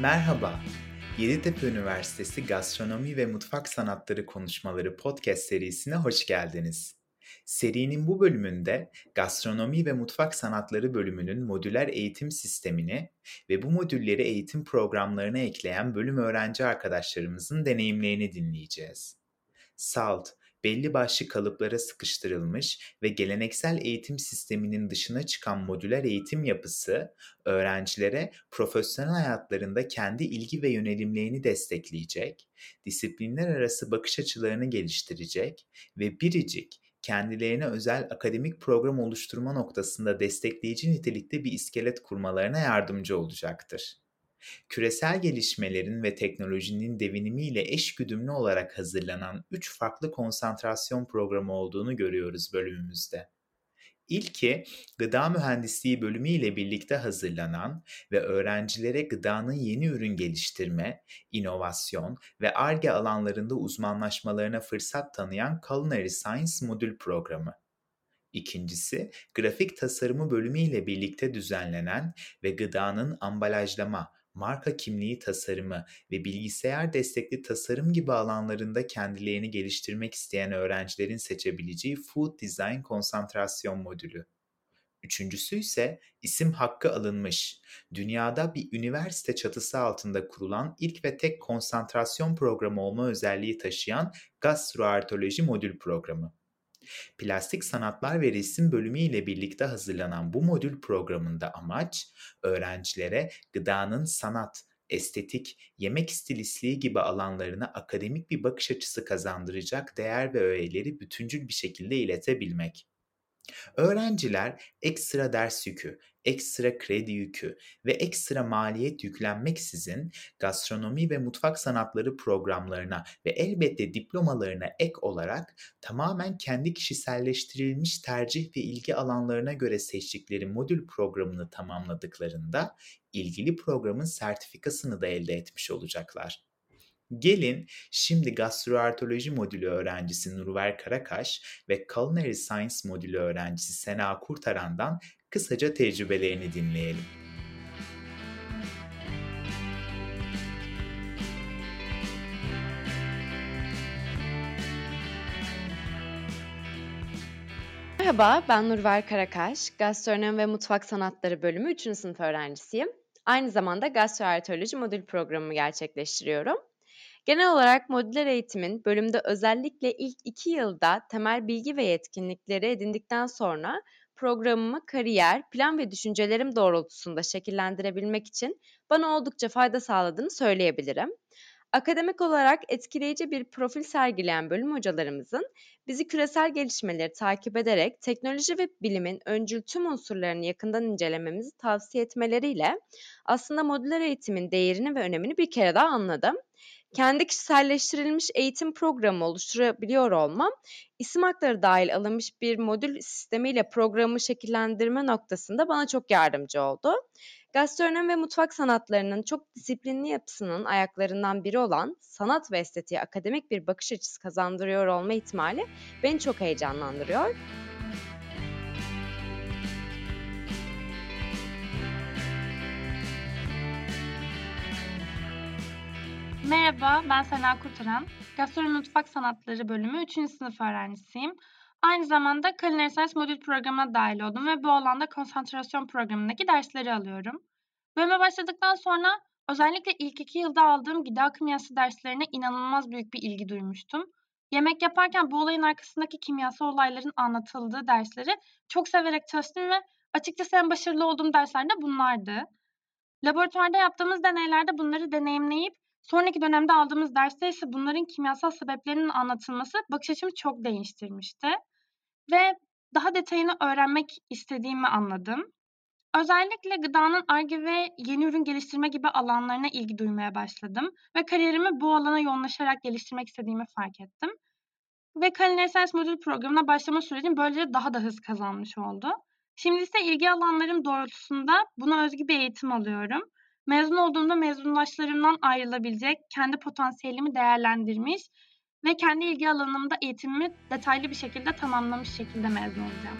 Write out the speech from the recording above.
Merhaba, Yeditepe Üniversitesi Gastronomi ve Mutfak Sanatları Konuşmaları podcast serisine hoş geldiniz. Serinin bu bölümünde Gastronomi ve Mutfak Sanatları bölümünün modüler eğitim sistemini ve bu modülleri eğitim programlarına ekleyen bölüm öğrenci arkadaşlarımızın deneyimlerini dinleyeceğiz. SALT, belli başlı kalıplara sıkıştırılmış ve geleneksel eğitim sisteminin dışına çıkan modüler eğitim yapısı, öğrencilere profesyonel hayatlarında kendi ilgi ve yönelimlerini destekleyecek, disiplinler arası bakış açılarını geliştirecek ve biricik, kendilerine özel akademik program oluşturma noktasında destekleyici nitelikte bir iskelet kurmalarına yardımcı olacaktır küresel gelişmelerin ve teknolojinin devinimiyle eş güdümlü olarak hazırlanan 3 farklı konsantrasyon programı olduğunu görüyoruz bölümümüzde. İlki gıda mühendisliği bölümü ile birlikte hazırlanan ve öğrencilere gıdanın yeni ürün geliştirme, inovasyon ve ARGE alanlarında uzmanlaşmalarına fırsat tanıyan Culinary Science modül programı. İkincisi, grafik tasarımı bölümü ile birlikte düzenlenen ve gıdanın ambalajlama, marka kimliği tasarımı ve bilgisayar destekli tasarım gibi alanlarında kendilerini geliştirmek isteyen öğrencilerin seçebileceği Food Design konsantrasyon modülü. Üçüncüsü ise isim hakkı alınmış, dünyada bir üniversite çatısı altında kurulan ilk ve tek konsantrasyon programı olma özelliği taşıyan gastroartoloji modül programı. Plastik Sanatlar ve Resim bölümü ile birlikte hazırlanan bu modül programında amaç öğrencilere gıdanın sanat, estetik, yemek stilistliği gibi alanlarına akademik bir bakış açısı kazandıracak değer ve öğeleri bütüncül bir şekilde iletebilmek. Öğrenciler ekstra ders yükü, ekstra kredi yükü ve ekstra maliyet yüklenmeksizin gastronomi ve mutfak sanatları programlarına ve elbette diplomalarına ek olarak tamamen kendi kişiselleştirilmiş tercih ve ilgi alanlarına göre seçtikleri modül programını tamamladıklarında ilgili programın sertifikasını da elde etmiş olacaklar. Gelin şimdi gastroartoloji modülü öğrencisi Nurver Karakaş ve Culinary Science modülü öğrencisi Sena Kurtaran'dan kısaca tecrübelerini dinleyelim. Merhaba, ben Nurver Karakaş. Gastronomi ve Mutfak Sanatları bölümü 3. sınıf öğrencisiyim. Aynı zamanda gastroartoloji modül programımı gerçekleştiriyorum. Genel olarak modüler eğitimin bölümde özellikle ilk iki yılda temel bilgi ve yetkinlikleri edindikten sonra programımı kariyer, plan ve düşüncelerim doğrultusunda şekillendirebilmek için bana oldukça fayda sağladığını söyleyebilirim. Akademik olarak etkileyici bir profil sergileyen bölüm hocalarımızın bizi küresel gelişmeleri takip ederek teknoloji ve bilimin öncül tüm unsurlarını yakından incelememizi tavsiye etmeleriyle aslında modüler eğitimin değerini ve önemini bir kere daha anladım kendi kişiselleştirilmiş eğitim programı oluşturabiliyor olmam, isim hakları dahil alınmış bir modül sistemiyle programı şekillendirme noktasında bana çok yardımcı oldu. Gastronomi ve mutfak sanatlarının çok disiplinli yapısının ayaklarından biri olan sanat ve estetiğe akademik bir bakış açısı kazandırıyor olma ihtimali beni çok heyecanlandırıyor. Merhaba, ben Sena Kurtaran. Gastronomi Mutfak Sanatları bölümü 3. sınıf öğrencisiyim. Aynı zamanda Culinary Science modül programına dahil oldum ve bu alanda konsantrasyon programındaki dersleri alıyorum. Bölüme başladıktan sonra özellikle ilk iki yılda aldığım gıda kimyası derslerine inanılmaz büyük bir ilgi duymuştum. Yemek yaparken bu olayın arkasındaki kimyasal olayların anlatıldığı dersleri çok severek çalıştım ve açıkçası en başarılı olduğum dersler de bunlardı. Laboratuvarda yaptığımız deneylerde bunları deneyimleyip Sonraki dönemde aldığımız derste ise bunların kimyasal sebeplerinin anlatılması bakış açımı çok değiştirmişti. Ve daha detayını öğrenmek istediğimi anladım. Özellikle gıdanın arge ve yeni ürün geliştirme gibi alanlarına ilgi duymaya başladım ve kariyerimi bu alana yoğunlaşarak geliştirmek istediğimi fark ettim. Ve Culinary Science modül programına başlama sürecim böylece daha da hız kazanmış oldu. Şimdi ise ilgi alanlarım doğrultusunda buna özgü bir eğitim alıyorum Mezun olduğumda mezundaşlarımdan ayrılabilecek, kendi potansiyelimi değerlendirmiş ve kendi ilgi alanımda eğitimimi detaylı bir şekilde tamamlamış şekilde mezun olacağım.